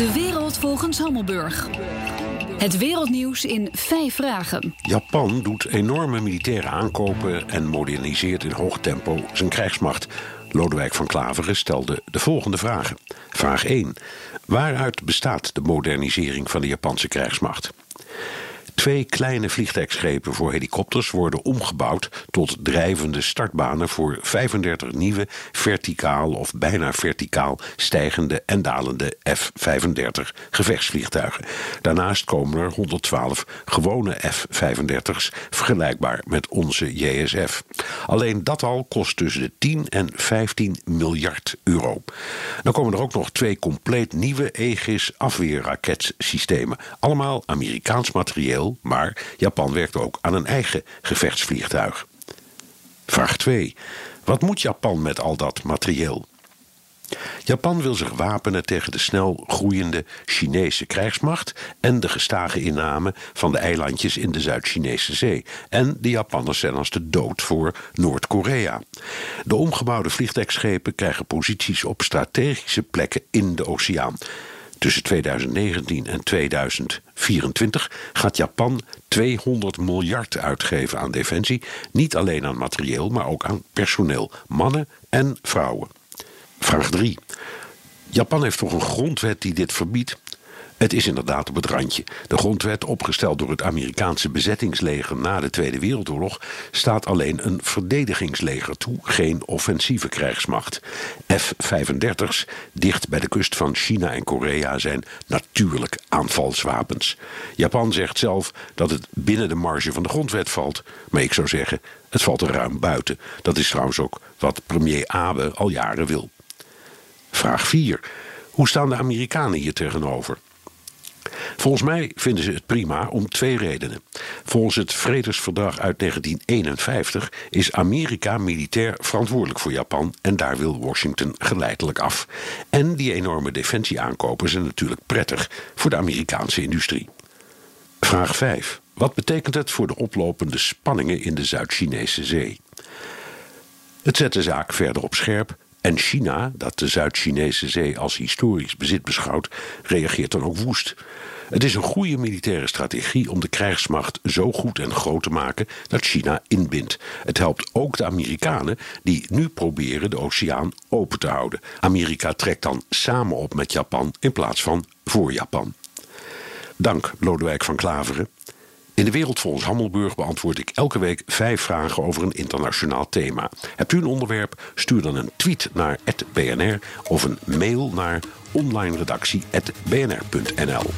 De wereld volgens Hammelburg. Het wereldnieuws in vijf vragen. Japan doet enorme militaire aankopen en moderniseert in hoog tempo zijn krijgsmacht. Lodewijk van Klaveren stelde de volgende vragen. Vraag 1. Waaruit bestaat de modernisering van de Japanse krijgsmacht? Twee kleine vliegtuigschepen voor helikopters worden omgebouwd tot drijvende startbanen voor 35 nieuwe verticaal of bijna verticaal stijgende en dalende F-35 gevechtsvliegtuigen. Daarnaast komen er 112 gewone F-35's vergelijkbaar met onze JSF. Alleen dat al kost tussen de 10 en 15 miljard euro. Dan komen er ook nog twee compleet nieuwe Aegis afweerraketsystemen. Allemaal Amerikaans materieel maar Japan werkt ook aan een eigen gevechtsvliegtuig. Vraag 2. Wat moet Japan met al dat materieel? Japan wil zich wapenen tegen de snel groeiende Chinese krijgsmacht en de gestage inname van de eilandjes in de Zuid-Chinese Zee. En de Japanners zijn als de dood voor Noord-Korea. De omgebouwde vliegtuigschepen krijgen posities op strategische plekken in de oceaan. Tussen 2019 en 2024 gaat Japan 200 miljard uitgeven aan defensie. Niet alleen aan materieel, maar ook aan personeel, mannen en vrouwen. Vraag 3. Japan heeft toch een grondwet die dit verbiedt? Het is inderdaad op het randje. De grondwet, opgesteld door het Amerikaanse bezettingsleger na de Tweede Wereldoorlog, staat alleen een verdedigingsleger toe, geen offensieve krijgsmacht. F-35's dicht bij de kust van China en Korea zijn natuurlijk aanvalswapens. Japan zegt zelf dat het binnen de marge van de grondwet valt, maar ik zou zeggen, het valt er ruim buiten. Dat is trouwens ook wat premier Abe al jaren wil. Vraag 4. Hoe staan de Amerikanen hier tegenover? Volgens mij vinden ze het prima om twee redenen. Volgens het Vredesverdrag uit 1951 is Amerika militair verantwoordelijk voor Japan en daar wil Washington geleidelijk af. En die enorme defensieaankopen zijn natuurlijk prettig voor de Amerikaanse industrie. Vraag 5. Wat betekent het voor de oplopende spanningen in de Zuid-Chinese Zee? Het zet de zaak verder op scherp en China, dat de Zuid-Chinese zee als historisch bezit beschouwt, reageert dan ook woest. Het is een goede militaire strategie om de krijgsmacht zo goed en groot te maken dat China inbindt. Het helpt ook de Amerikanen die nu proberen de oceaan open te houden. Amerika trekt dan samen op met Japan in plaats van voor Japan. Dank Lodewijk van Klaveren. In de Wereld volgens Hammelburg beantwoord ik elke week vijf vragen over een internationaal thema. Hebt u een onderwerp? Stuur dan een tweet naar @bnr of een mail naar onlineredactie@bnr.nl.